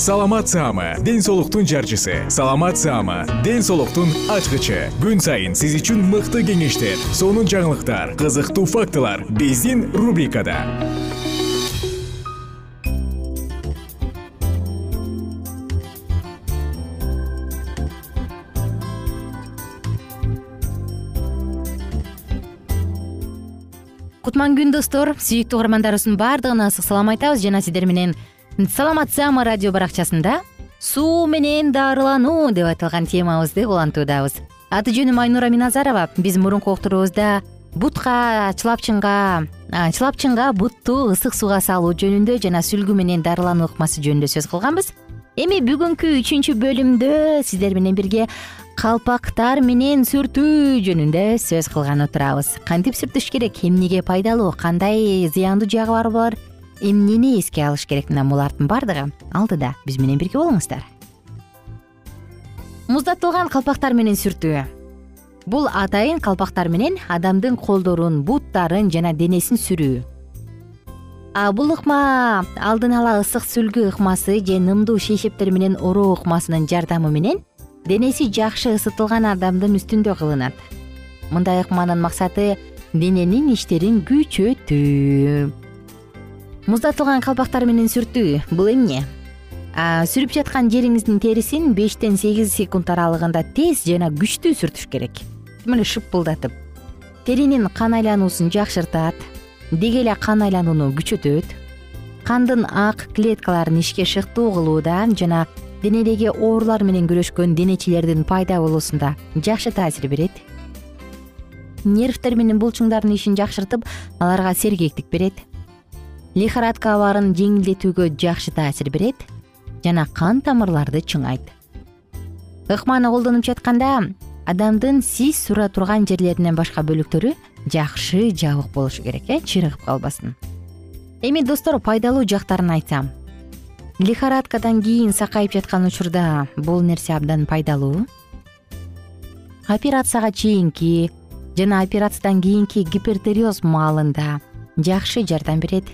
саламат саама ден соолуктун жарчысы. Саламат саама ден соолуктун ачкычы. Күн сайын сиз үчүн мыкты кеңештер сонун жаңылыктар кызыктуу фактылар биздин рубрикада. Кутман күн достор сүйүктүү угармандарыбыздын баардыгына ысык салам айтабыз. Жана сиздер менен саламат саама радио баракчасында? Суу менен дарылануу деп айтылган темабызды улантуудабыз. Аты жөнүм айнура миназарова. Биз мурунку уктуруубузда бутка чылапчынга чылапчынга бутту ысык сууга салуу жөнүндө жана сүлгү менен дарылануу ыкмасы жөнүндө сөз кылганбыз. Эми бүгүнкү үчүнчү бөлүмдө сиздер менен бирге калпактар менен сүртүү жөнүндө сөз кылганы турабыз кантип сүртүш керек? Эмнеге пайдалуу? Кандай зыяндуу жагы бар эмнени эске алыш керек? Мына булардын баардыгы алдыда биз менен бирге болуңуздар. Муздатылган калпактар менен сүртүү. Бул атайын калпактар менен адамдын колдорун буттарын жана денесин сүрүү. Бул ыкма алдын ала ысык сүлгү ыкмасы же нымдуу шейшептер менен ороо ыкмасынын жардамы менен денеси жакшы ысытылган адамдын үстүндө кылынат. Мындай ыкманын максаты дененин иштерин күчөтүү муздатылган калпактар менен сүртүү бул эмне? Сүрүп жаткан жериңиздин терисин бештен сегиз секунд аралыгында тез жана күчтүү сүртүш керек. Тим эле шыппылдатып теринин кан айлануусун жакшыртат деги эле кан айланууну күчөтөт кандын ак клеткаларын ишке шыктуу кылууда жана денедеги оорулар менен күрөшкөн денечилердин пайда болуусунда жакшы таасир берет. Нервтер менен булчуңдардын ишин жакшыртып аларга сергектик берет лихорадка абарын жеңилдетүүгө жакшы таасир берет жана кан тамырларды чыңайт. Ыкманы колдонуп жатканда адамдын сиз сура турган жерлеринен башка бөлүктөрү жакшы жабык болушу керек э чырыгып калбасын. Эми достор пайдалуу жактарын айтсам. Лихорадкадан кийин сакайып жаткан учурда бул нерсе абдан пайдалуу. Операцияга чейинки жана операциядан кийинки гипертериоз маалында жакшы жардам берет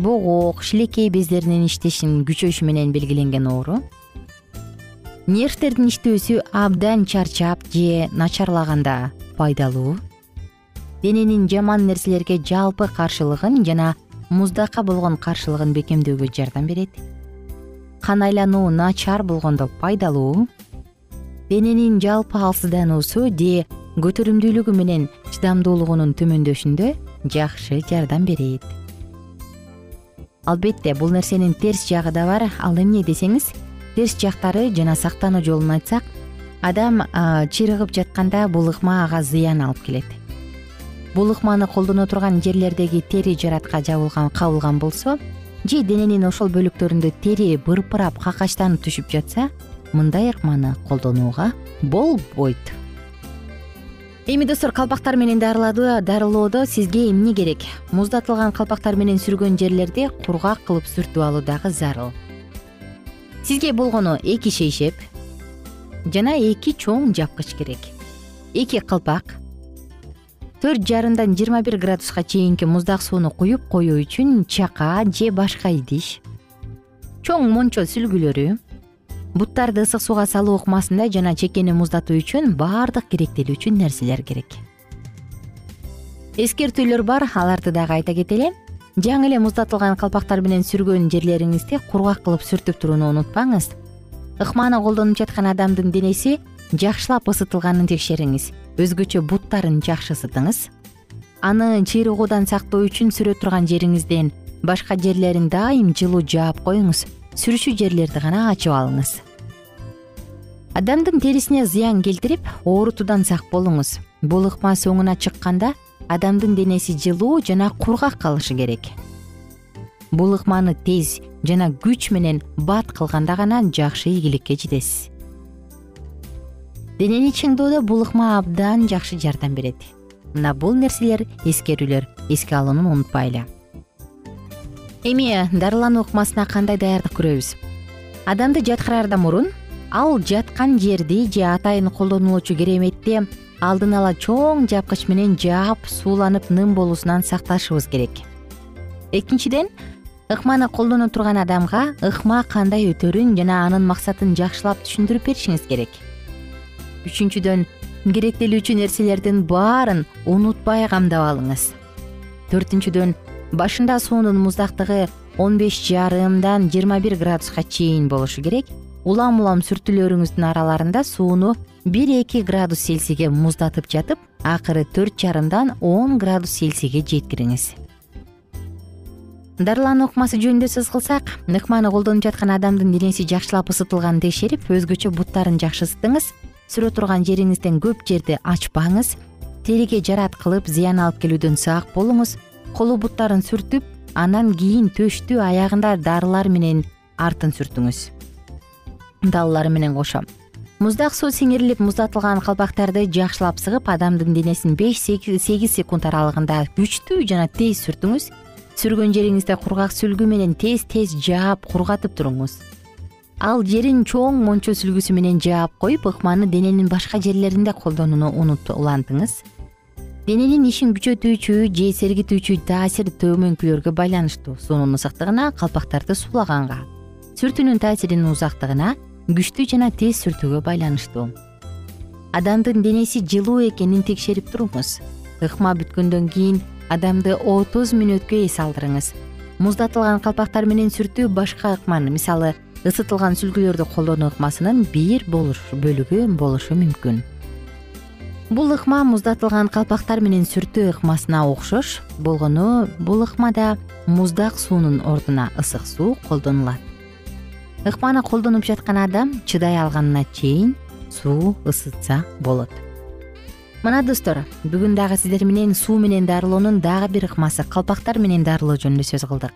бугук шилекей бездеринин иштешин күчөшү менен белгиленген оору. Нервтердин иштөөсү абдан чарчап же начарлаганда пайдалуу. Дененин жаман нерселерге жалпы каршылыгын жана муздакка болгон каршылыгын бекемдөөгө жардам берет. Кан айлануу начар болгондо пайдалуу. Дененин жалпы алсыздануусу же көтөрүмдүүлүгү менен чыдамдуулугунун төмөндөшүндө жакшы жардам берет албетте бул нерсенин терс жагы да бар. Ал эмне десеңиз терс жактары жана сактануу жолун айтсак адам чырыгып жатканда бул ыкма ага зыян алып келет. Бул ыкманы колдоно турган жерлердеги тери жаратка жабылган кабылган болсо же дененин ошол бөлүктөрүндө тери бырпырап какачтанып түшүп жатса мындай ыкманы колдонууга болбойт эми достор калпактар менен дарылоодо сизге эмне керек? Муздатылган калпактар менен сүргөн жерлерди кургак кылып сүртүп алуу дагы зарыл. Сизге болгону эки шейшеп жана эки чоң жапкыч керек. Эки калпак төрт жарымдан жыйырма бир градуска чейинки муздак сууну куюп коюу үчүн чака же башка идиш чоң мончо сүлгүлөрү буттарды ысык сууга салуу ыкмасында жана чекени муздатуу үчүн баардык керектелүүчү нерселер керек. Эскертүүлөр бар аларды дагы айта кетели жаңы эле муздатылган калпактар менен сүргөн жерлериңизди кургак кылып сүртүп турууну унутпаңыз. Ыкманы колдонуп жаткан адамдын денеси жакшылап ысытылганын текшериңиз. Өзгөчө буттарын жакшы ысытыңыз. Аны чыйрыгуудан сактоо үчүн сүрө турган жериңизден башка жерлерин дайым жылуу жаап коюңуз сүрүшүү жерлерди гана ачып алыңыз. Адамдын терисине зыян келтирип оорутуудан сак болуңуз. Бул ыкма соңуна чыкканда адамдын денеси жылуу жана кургак калышы керек. Бул ыкманы тез жана күч менен бат кылганда гана жакшы ийгиликке жетесиз. Денени чыңдоодо бул ыкма абдан жакшы жардам берет. Мына бул нерселер эскерүүлөр эске алууну унутпайлы эми дарылануу ыкмасына кандай даярдык көрөбүз? Адамды жаткыраардан мурун ал жаткан жерди же атайын колдонулуучу кереметти алдын ала чоң жапкыч менен жаап сууланып ным болуусунан сакташыбыз керек. Экинчиден ыкманы колдоно турган адамга ыкма кандай өтөрүн жана анын максатын жакшылап түшүндүрүп беришиңиз керек. Үчүнчүдөн керектелүүчү нерселердин баарын унутпай камдап алыңыз. Төртүнчүдөн башында суунун муздактыгы он беш жарымдан жыйырма бир градуска чейин болушу керек. Улам улам сүртүүлөрүңүздүн араларында сууну бир эки градус цельсийге муздатып жатып акыры төрт жарымдан он градус цельсийге жеткириңиз. Дарылануу ыкмасы жөнүндө сөз кылсак ыкманы колдонуп жаткан адамдын денеси жакшылап ысытылганын текшерип өзгөчө буттарын жакшы ысытыңыз сүрө турган жериңизден көп жерди ачпаңыз териге жарат кылып зыян алып келүүдөн сак болуңуз колу буттарын сүртүп анан кийин төштү аягында дарылар менен артын сүртүңүз. Далалары менен кошо. Муздак суу сиңирилип муздатылган калпактарды жакшылап сыгып адамдын денесин беш сегиз секунд аралыгында күчтүү жана тез сүртүңүз. Сүргөн жериңизди кургак сүлгү менен тез тез жаап кургатып туруңуз. Ал жерин чоң мончо сүлгүсү менен жаап коюп ыкманы дененин башка жерлеринде колдонууну улантыңыз дененин ишин күчөтүүчү же сергитүүчү таасир төмөнкүлөргө байланыштуу суунун ысыктыгына калпактарды суулаганга сүртүүнүн таасиринин узактыгына күчтүү жана тез сүртүүгө байланыштуу. Адамдын денеси жылуу экенин текшерип туруңуз. Ыкма бүткөндөн кийин адамды отуз мүнөткө эс алдырыңыз. Муздатылган калпактар менен сүртүү башка ыкманы мисалы ысытылган сүлгүлөрдү колдонуу ыкмасынын бир бөлүгү болушу мүмкүн бул ыкма муздатылган калпактар менен сүртүү ыкмасына окшош болгону бул ыкмада муздак суунун ордуна ысык суу колдонулат. Ыкманы колдонуп жаткан адам чыдай алганына чейин суу ысытса болот. Мына достор бүгүн дагы сиздер менен суу менен дарылоонун дагы бир ыкмасы калпактар менен дарылоо жөнүндө сөз кылдык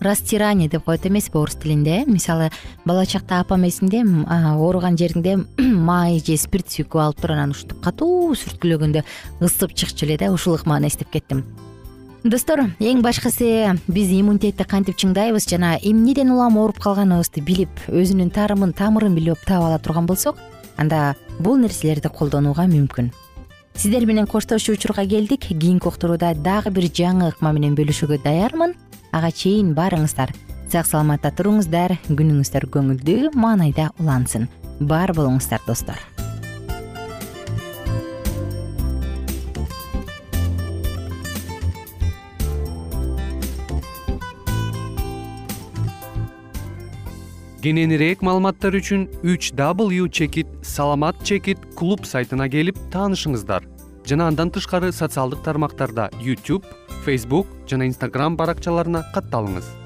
растирание деп коет эмеспи орус тилинде. Мисалы бала чакта апам эсимде ооруган жериңде май же спирт сүйкүп алып туруп анан ушинтип катуу сүрткүлөгөндө ысып чыкчу эле да ушул ыкманы эстеп кеттим. Достор эң башкысы биз иммунитетти кантип чыңдайбыз? Жана эмнеден улам ооруп калганыбызды билип өзүнүн таарын тамырын билип таап ала турган болсок анда бул нерселерди колдонууга мүмкүн. Сиздер менен коштошуу учурга келдик. Кийинки уктурууда дагы бир жаңы ыкма менен бөлүшүүгө даярмын ага чейин баарыңыздар сак саламатта туруңуздар күнүңүздөр көңүлдүү маанайда улансын. Бар болуңуздар достор. Кененирээк маалыматтар үчүн үч w чекит саламат чекит клуб сайтына келип таанышыңыздар. Жана андан тышкары социалдык тармактарда youtube facebook жана instagram баракчаларына катталыңыз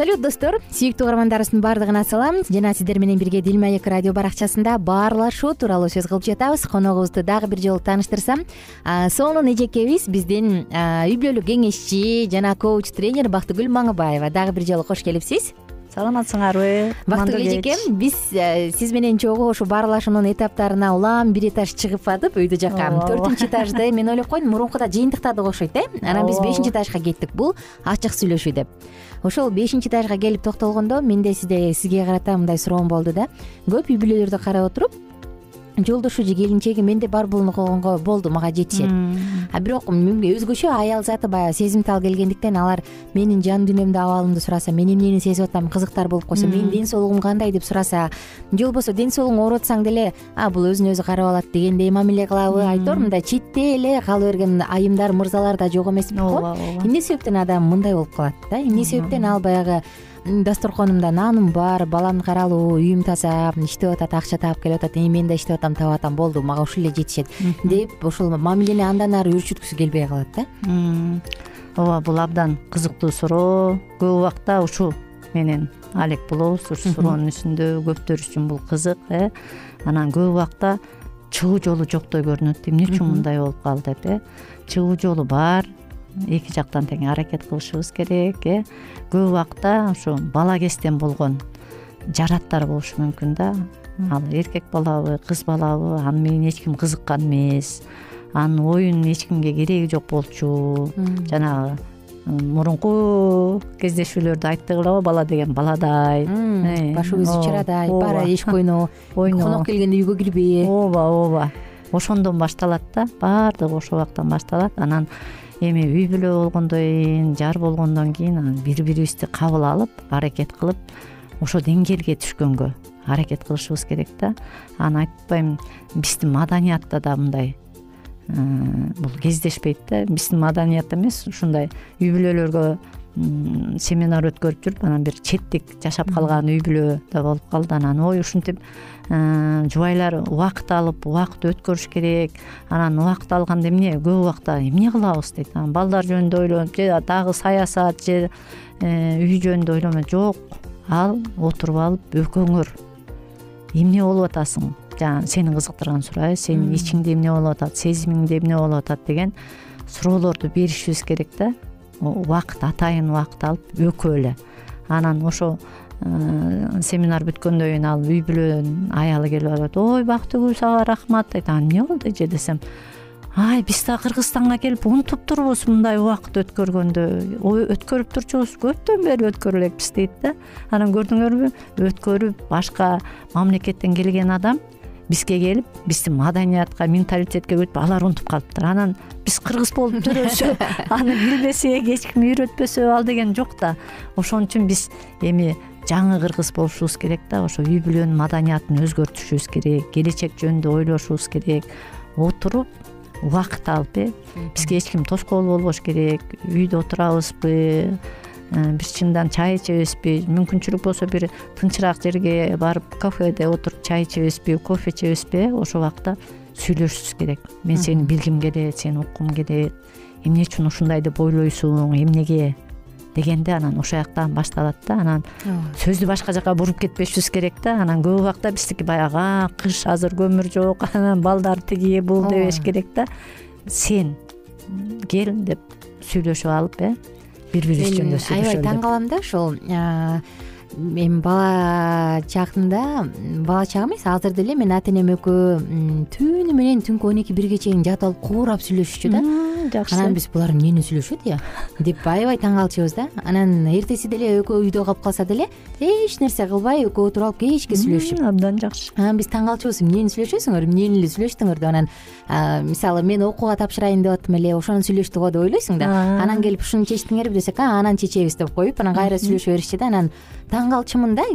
салют достор. Сүйүктүү угармандарыбыздын баардыгына салам. Жана сиздер менен бирге дил маек радио баракчасында баарлашуу тууралуу сөз кылып жатабыз. Коногубузду дагы бир жолу тааныштырсам сонун эжекебиз биздин үй бүлөлүк кеңешчи жана коуч тренер бактыгүл маңыбаева. Дагы бир жолу кош келипсиз саламатсыңарбы бактыгүл эжекем биз сиз менен чогуу ушул баарлашуунун этаптарына улам бир этаж чыгып атып өйдө жака төртүнчү этажды мен ойлоп койдум мурункуда жыйынтыктадык окшойт э анан биз бешинчи этажга кеттик. Бул ачык сүйлөшүү деп ошол бешинчи этажга келип токтолгондо менде сизде сизге карата мындай суроом болду да. Көп үй бүлөлөрдү карап отуруп жолдошу же келинчеги менде бар болгонго болду мага жетишет. А бирок өзгөчө аял заты баягы сезимтал келгендиктен алар менин жан дүйнөмдү абалымды сураса мен эмнени сезип атам кызыктар болуп койсо менин ден соолугум кандай деп сураса же болбосо ден соолугуң ооруп атсаң деле а бул өзүн өзү карап алат дегендей мамиле кылабы айтор мындай четте эле кала берген айымдар мырзалар да жок эмес го ооба ооба. Эмне себептен адам мындай болуп калат да? Эмне себептен ал баягы дасторконумда наным бар балам каралуу үйүм таза иштеп атат акча таап келип атат мен да иштеп атам таап атам болду мага ушул эле жетишет деп ушул мамилени андан ары өөрчүткүсү келбей калат да. Ооба бул абдан кызыктуу суроо. Көп убакта ушул менен алек болобуз ушул суроонун үстүндө көптөр үчүн бул кызык э. Анан көп убакта чыгуу жолу жоктой көрүнөт эмне үчүн мындай болуп калды деп э. Чыгуу жолу бар эки жактан тең аракет кылышыбыз керек э? Көп убакта ушу бала кезден болгон жараттар болушу мүмкүн да. Ал эркек балабы кыз балабы аны менен эч ким кызыккан эмес. Анын оюнун эч кимге кереги жок болчу. Жанагы мурунку кездешүүлөрдө айттык эле го бала деген баладай э, башы көзү чарадай баары эшик ойноо конок келгенде үйгө кирбе ооба ооба. Ошондон башталат да баардыгы ошол убактан башталат. Анан эми үй бүлө болгондон кийин жар болгондон кийин анан бири бирибизди кабыл алып аракет кылып ошол деңгээлге түшкөнгө аракет кылышыбыз керек да. Анан айтып биздин маданиятта да мындай э, бул кездешпейт да. Биздин маданиятта эмес ушундай үй бүлөлөргө семинар өткөрүп жүрүп анан бир четтик жашап калган й бүлө да болуп калды. Анан ой ушинтип э, жубайлар убакыт алып убакыт өткөрүш керек. Анан убакыт алганда эмне көп убакта эмне кылабыз дейт. Анан балдар жөнүндө ойлонуп же дагы саясат же э, үй жөнүндө ойлонот жок ал отуруп алып экөөңөр эмне болуп атасың? Жанаг сени кызыктырган суроо сенин ичиңде эмне болуп атат сезимиңде эмне болуп атат деген суроолорду беришибиз керек да убакыт атайын убакыт алып экөө эле. Анан ошо семинар бүткөндөн кийин ал үй бүлөнүн аялы келип атат ой бактыгүл сага рахмат! Дейт анан эмне болду эже десем ай биз да кыргызстанга келип унутуп турбуз мындай убакыт өткөргөндү өткөрүп турчубуз көптөн бери өткөрө элекпиз дейт да. Анан көрдүңөрбү өткөрүп башка мамлекеттен келген адам бизге келип биздин маданиятка менталитетке өтүп алар унутуп калыптыр. Анан биз кыргыз болуп жүрөсү аны билбесек эч ким үйрөтпөсө ал деген жок да. Ошон үчүн биз эми жаңы кыргыз болушубуз керек да. Ошо үй бүлөнүн маданиятын өзгөртүшүбүз керек келечек жөнүндө ойлошубуз керек. Отуруп убакыт алып э бизге эч ким тоскоол болбош керек. Үйдө отурабызбы биз чындан чай ичебизби. Мүмкүнчүлүк болсо бир тынчыраак жерге барып кафеде отуруп чай ичебизби кофе ичебизби э ошол убакта сүйлөшүшүбүз керек. Мен сени билгим келет сени уккум келет. Эмне үчүн ушундай деп ойлойсуң эмнеге дегенде анан ошол жактан башталат да анан сөздү башка жака буруп кетпешибиз керек да. Анан көп убакта биздики баягы кыш азыр көмүр жок анан балдар тиги бул дебеш керек да. Сен кел деп сүйлөшүп алып э бири бирибиз жөнүндө сүйлөшөлү аябай таң калам да ушул эми бала чагымда бала чак эмес азыр деле менин ата энем экөө түнү менен түнкү он эки бирге чейин жатып алып куурап сүйлөшүчү да. Жакшы. Анан биз булар эмнени сүйлөшөт ыя деп аябай таң калчубуз да. Анан эртеси деле экөө үйдө калып калса деле эч нерсе кылбай экөө отуруп алып кечке сүйлөшүшүп абдан жакшы. Анан биз таң калчубуз эмнени сүйлөшөсүңөр? Эмнени эле сүйлөштүңөр деп анан мисалы мен окууга тапшырайын деп атам эле ошону сүйлөштү го деп ойлойсуң да. Анан келип ушуну чечтиңерби десек а анан чечебиз деп коюп анан кайра сүйлөшө беришчи да. Анан таң калчумун да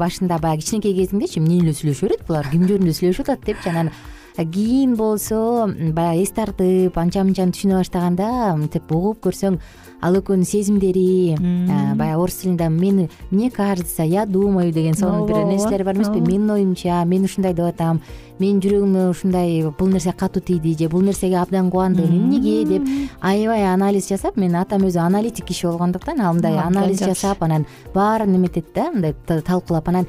башында баягы кичинекей кезиңдечи эмнени эле сүйлөшө берет булар ким жөнүндө сүйлөшүп атат депчи анан кийин болсо баягы эс тартып анча мынчаны түшүнө баштаганда мынтип угуп көрсөң ал экөөнүн сезимдери баягы орус тилинде мени мне кажется я думаю деген сонун бир нерселер бар эмеспи менин оюмча мен ушундай деп атам менин жүрөгүмө ушундай бул нерсе катуу тийди же бул нерсеге абдан кубандым эмнеге деп аябай анализ жасап менин атам өзү аналитик киши болгондуктан ал мындай анализ жасап анан баарын эметет да мындай талкуулап анан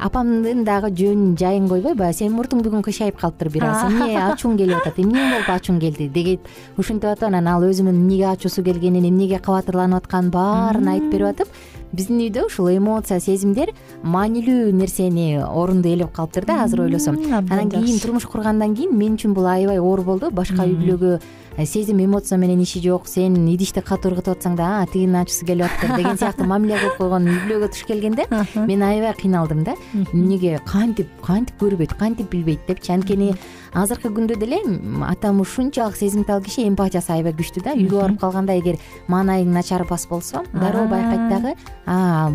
апамдын дагы жөн жайын койбой баягы сенин мурдуң бүгүн кыйшайып калыптыр бир аз эмне ачууң келип атат эмне болуп ачууң келди? Дегет ушинтип атып анан ал өзүнүн эмнеге ачуусу келгенин эмнеге кабатырланып атканын баарын айтып берип атып биздин үйдө ушул эмоция сезимдер маанилүү нерсени орунду ээлеп калыптыр да азыр ойлосом. Анан кийин турмуш кургандан кийин мен үчүн бул аябай оор болду. Башка үй бүлөгө э, сезим эмоция менен иши жок сен идишти катуу ыргытып атсаң да а тигинин ачуусу келип атыптыр деген сыяктуу мамиле кылып койгон үй бүлөгө туш келгенде мен аябай кыйналдым да. Эмнеге кантип кантип көрбөйт кантип билбейт депчи анткени азыркы күндө деле атам ушунчалык сезимтал киши эмпатиясы аябай күчтүү да. Үйгө барып калганда эгер маанайың начар болсо дароо байкайт дагы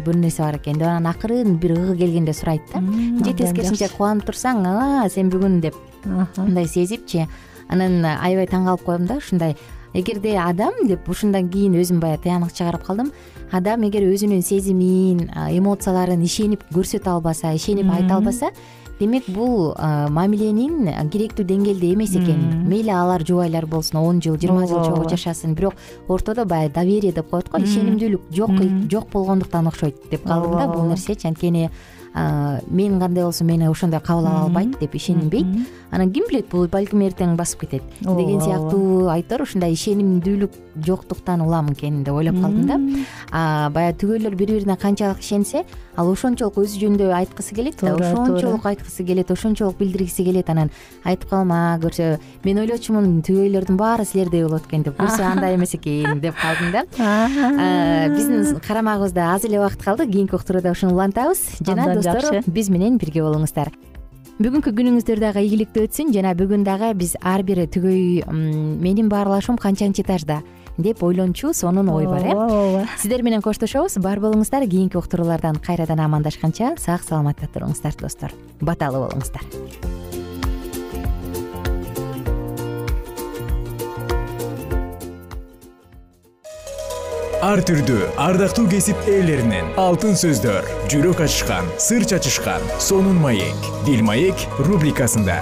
бир нерсе бар экен деп анан акырын бир ыгы келгенде сурайт да. Же тескерисинче кубанып турсаң а сен бүгүн деп мындай сезипчи. Анан аябай таң калып коем да ушундай эгерде адам деп ушундан кийин өзүм баягы тыянак чыгарып калдым адам эгер өзүнүн сезимин эмоцияларын ишенип көрсөтө албаса ишенип айта албаса демек бул мамиленин керектүү деңгээлде эмес экен. Мейли алар жубайлар болсун он жыл жыйырма жыл чогуу жашасын бирок ортодо баягы доверие деп коет го ишенимдүүлүк жок жок болгондуктан окшойт деп калдым да бул нерсечи анткени мен кандай болсо мени ошондой кабыл ала албайт деп ишенинбейт анан ким билет бул? Балким эртең басып кетет. Деген сыяктуу айтор ушундай ишенимдүүлүк жоктуктан улам экен деп ойлоп калдым да. Баягы түгөйлөр бири бирине канчалык ишенсе ал ошончолук өзү жөнүндө айткысы келет да ошончолук айткысы келет ошончолук билдиргиси келет анан айтып калам а көрсө мен ойлочумун түгөйлөрдүн баары силердей болот экен деп көрсө андай эмес экен деп калдым да. Биздин карамагыбызда аз эле убакыт калды кийинки уктурууда ушуну улантабыз. Жана достор биз менен бирге болуңуздар. Бүгүнкү күнүңүздөр дагы ийгиликтүү өтсүн жана бүгүн дагы биз ар бир түгөй менин баарлашуум канчанчы этажда деп ойлончу сонун ой бар э? Ооба сиздер менен коштошобуз. Бар болуңуздар кийинки уктуруулардан кайрадан амандашканча сак саламатта туруңуздар достор. Баталуу болуңуздар. Ар түрдүү ардактуу кесип ээлеринен алтын сөздөр жүрөк ачышкан сыр чачышкан сонун маек. Бил маек рубрикасында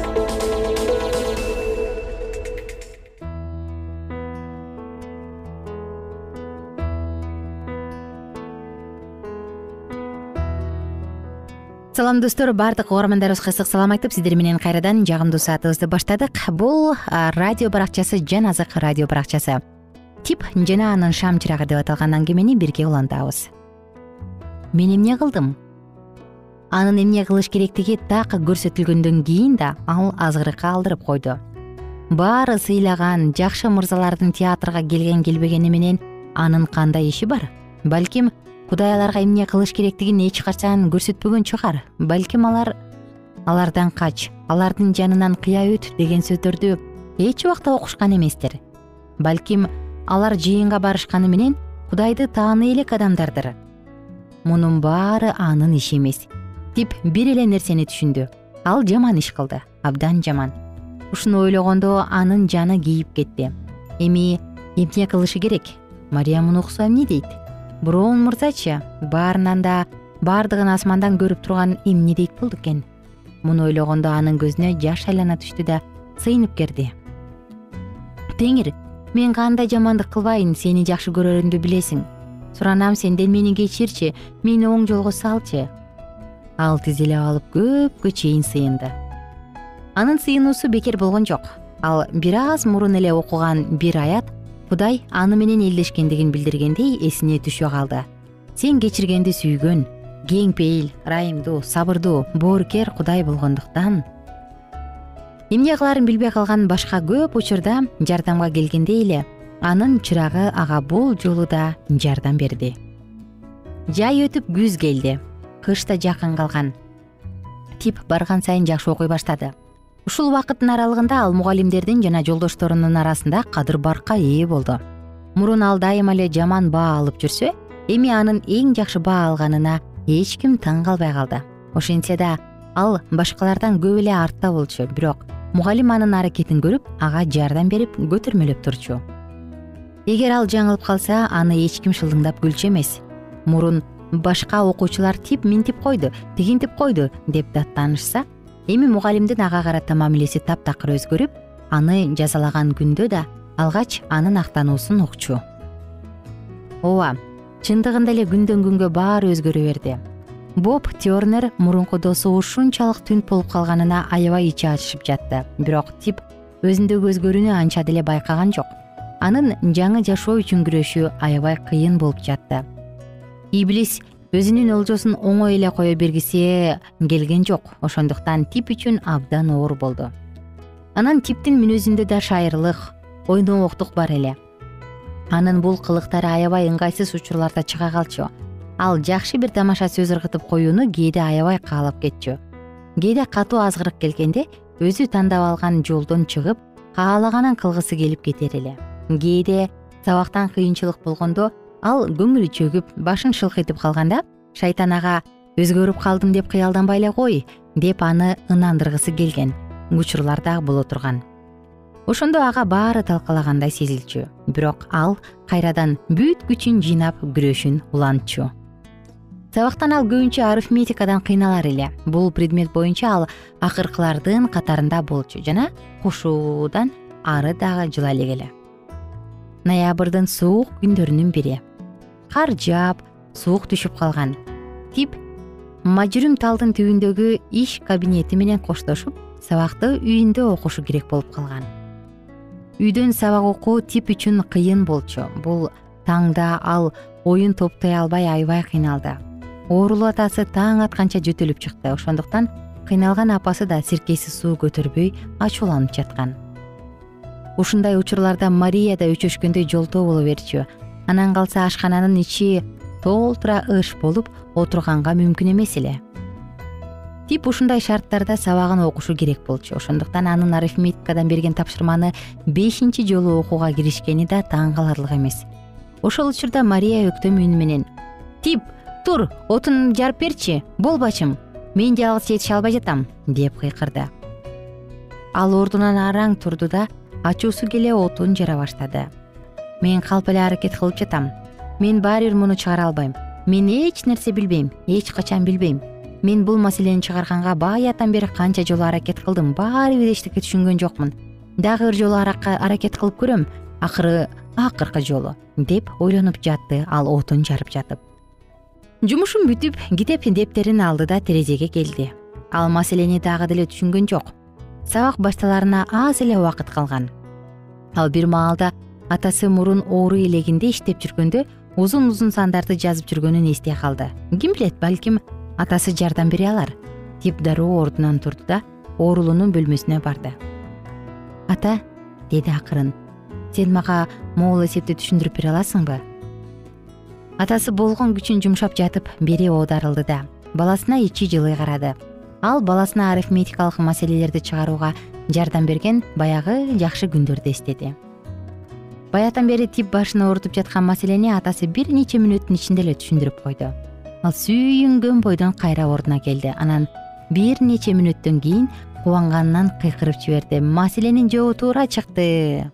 салам достор. Баардык угармандарыбызга ысык салам айтып сиздер менен кайрадан жагымдуу саатыбызды баштадык. Бул радио баракчасы жан азык радио баракчасы. Тип жана анын шам чырагы деп аталган аңгемени бирге улантабыз. Мен эмне кылдым? Анын эмне кылыш керектиги так көрсөтүлгөндөн кийин да ал азгырыкка алдырып койду. Баары сыйлаган жакшы мырзалардын театрга келген келбегени менен анын кандай иши бар? Балким кудай аларга эмне кылыш керектигин эч качан көрсөтпөгөн чыгар. Балким алар алардан кач алардын жанынан кыя өт деген сөздөрдү эч убакта окушкан эместир балким алар жыйынга барышканы менен кудайды тааный элек адамдардыр. Мунун баары анын иши эмес тип бир эле нерсени түшүндү. Ал жаман иш кылды абдан жаман. Ушуну ойлогондо анын жаны кийип кетти. Эми эмне кылышы керек? Мария муну укса эмне дейт броун мырзачы баарынан да баардыгын асмандан көрүп турган эмне дейт болду экен. Муну ойлогондо анын көзүнө жаш айлана түштү да сыйынып керди. Теңир мен кандай жамандык кылбайын сени жакшы көрөрүмдү билесиң. Суранам сенден мени кечирчи мени оң жолго салчы. Ал тизилеп алып көпкө чейин сыйынды. Анын сыйынуусу бекер болгон жок. Ал бир аз мурун эле окуган бир аят кудай аны менен элдешкендигин билдиргендей эсине түшө калды. Сен кечиргенди сүйгөн кең пейил ырайымдуу сабырдуу боорукер кудай болгондуктан эмне кылаарын билбей калган башка көп учурда жардамга келгенде эле анын чырагы ага бул жолу да жардам берди. Жай өтүп күз келди. Кыш да жакын калган. Тип барган сайын жакшы окуй баштады ушул убакыттын аралыгында ал мугалимдердин жана жолдошторунун арасында кадыр баркка ээ болду. Мурун ал дайыма эле жаман баа алып жүрсө эми анын эң жакшы баа алганына эч ким таң калбай калды. Ошентсе да ал башкалардан көп эле артта болчу. Бирок мугалим анын аракетин көрүп ага жардам берип көтөрмөлөп турчу. Эгер ал жаңылып калса аны эч ким шылдыңдап күлчү эмес. Мурун башка окуучулар тип минтип койду тигинтип койду деп даттанышса эми мугалимдин ага карата мамилеси таптакыр өзгөрүп аны жазалаган күндө да алгач анын актануусун укчу ооба чындыгында эле күндөн күнгө баары өзгөрө берди. Боб тернер мурунку досу ушунчалык түнт болуп калганына аябай ичи ачышып жатты. Бирок тип өзүндөгү өзгөрүүнү анча деле байкаган жок. Анын жаңы жашоо үчүн күрөшү аябай кыйын болуп жатты. Иблис өзүнүн олжосун оңой эле кое бергиси келген жок. Ошондуктан тип үчүн абдан оор болду. Анан типтин мүнөзүндө да шайырлык ойнооктук бар эле. Анын бул кылыктары аябай ыңгайсыз учурларда чыга калчу. Ал жакшы бир тамаша сөз ыргытып коюуну кээде аябай каалап кетчү. Кээде катуу азгырык келгенде өзү тандап алган жолдон чыгып каалаганын кылгысы келип кетер эле. Кээде сабактан кыйынчылык болгондо ал көңүлү чөгүп башын шылкыйтып калганда шайтан ага өзгөрүп калдым деп кыялданбай эле кой деп аны ынандыргысы келген учурлар дагы боло турган. Ошондо ага баары талкалагандай сезилчү. Бирок ал кайрадан бүт күчүн жыйнап күрөшүн улантчу. Сабактан ал көбүнчө арифметикадан кыйналар эле. Бул предмет боюнча ал акыркылардын катарында болчу жана кошуудан ары дагы жыла элек эле ноябрдын суук күндөрүнүн бири кар жаап суук түшүп калган. Тип мажүрүм талдын түбүндөгү иш кабинети менен коштошуп сабакты үйүндө окушу керек болуп калган. Үйдөн сабак окуу тип үчүн кыйын болчу. Бул таңда ал оюн топтой албай аябай кыйналды. Оорулуу атасы таң атканча жөтөлүп чыкты. Ошондуктан кыйналган апасы да сиркеси суу көтөрбөй ачууланып жаткан. Ушундай учурларда мария да өчөшкөндөй жолтоо боло берчү анан калса ашкананын ичи толтура ыш болуп отурганга мүмкүн эмес эле. Тип ушундай шарттарда сабагын окушу керек болчу. Ошондуктан анын арифметикадан берген тапшырманы бешинчи жолу окууга киришкени да таң каларлык эмес. Ошол учурда мария өктөм үнү менен тип тур отун жарып берчи бол бачым мен жалгыз жетише албай жатам деп кыйкырды. Ал ордунан араң турду да ачуусу келе отун жара баштады мен калп эле аракет кылып жатам. Мен баары бир муну чыгара албайм. Мен эч нерсе билбейм эч качан билбейм. Мен бул маселени чыгарганга бааяттан бери канча жолу аракет кылдым. Баары бир эчтеке түшүнгөн жокмун. Дагы бир жолу аракет кылып көрөм акыры акыркы жолу деп ойлонуп жатты ал отун жарып жатып. Жумушун бүтүп китеп дептерин алды да терезеге келди. Ал маселени дагы деле түшүнгөн жок. Сабак башталарына аз эле убакыт калган. Ал бир маалда атасы мурун оору илегинде иштеп жүргөндө узун узун сандарды жазып жүргөнүн эстей калды. Ким билет балким атасы жардам бере алар деп дароо ордунан турду да оорулуунун бөлмөсүнө барды. Ата деди акырын сен мага могул эсепти түшүндүрүп бере аласыңбы? Атасы болгон күчүн жумшап жатып бери оодарылды да баласына ичи жылый карады. Ал баласына арифметикалык маселелерди чыгарууга жардам берген баягы жакшы күндөрдү эстеди баягыдан бери тип башын оорутуп жаткан маселени атасы бир нече мүнөттүн ичинде эле түшүндүрүп койду. Ал сүйүнгөн бойдон кайра ордуна келди. Анан бир нече мүнөттөн кийин кубанганынан кыйкырып жиберди. Маселенин жообу туура чыкты.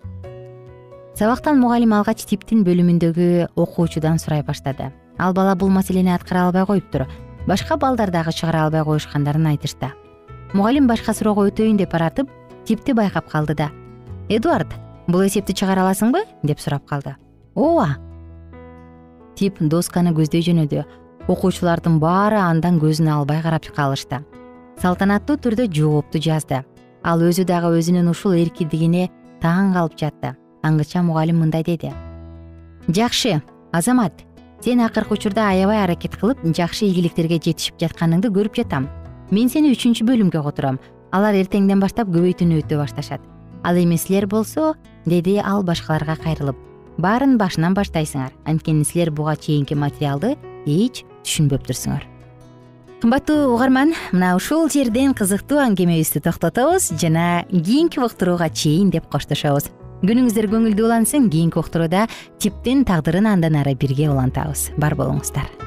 Сабактан мугалим алгач типтин бөлүмүндөгү окуучудан сурай баштады. Ал бала бул маселени аткара албай коюптур. Башка балдар дагы чыгара албай коюшкандарын айтышты. Мугалим башка суроого өтөйүн деп баратып типти байкап калды да. Эдуард бул эсепти чыгара аласыңбы? деп сурап калды. Ооба. Тип досканы көздөй жөнөдү окуучулардын баары андан көзүн албай карап калышты. Салтанаттуу түрдө жоопту жазды. Ал өзү дагы өзүнүн ушул эркиндигине таң калып жатты. Аңгыча мугалим мындай деди. Жакшы азамат сен акыркы учурда аябай аракет кылып жакшы ийгиликтерге жетишип жатканыңды көрүп жатам. Мен сени үчүнчү бөлүмгө котором. Алар эртеңден баштап көбөйтүүнү өтө башташат. Ал эми силер болсо деди ал башкаларга кайрылып. Баарын башынан баштайсыңар. Анткени силер буга чейинки материалды эч түшүнбөптүрсүңөр кымбаттуу угарман мына ушул жерден кызыктуу аңгемебизди токтотобуз жана кийинки уктурууга чейин деп коштошобуз. Күнүңүздөр көңүлдүү улансын кийинки уктурууда типтин тагдырын андан ары бирге улантабыз. Бар болуңуздар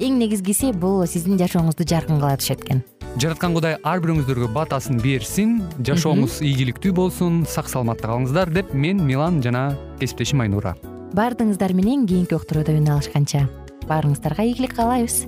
эң негизгиси бул сиздин жашооңузду жаркын кыла түшөт экен. Жараткан кудай ар бирөөңүздөргө батасын берсин жашооңуз ийгиликтүү болсун сак саламатта калыңыздар деп мен милан жана кесиптешим айнура. Баардыгыңыздар менен кийинки уктурууда үн алышканча. Баарыңыздарга ийгилик каалайбыз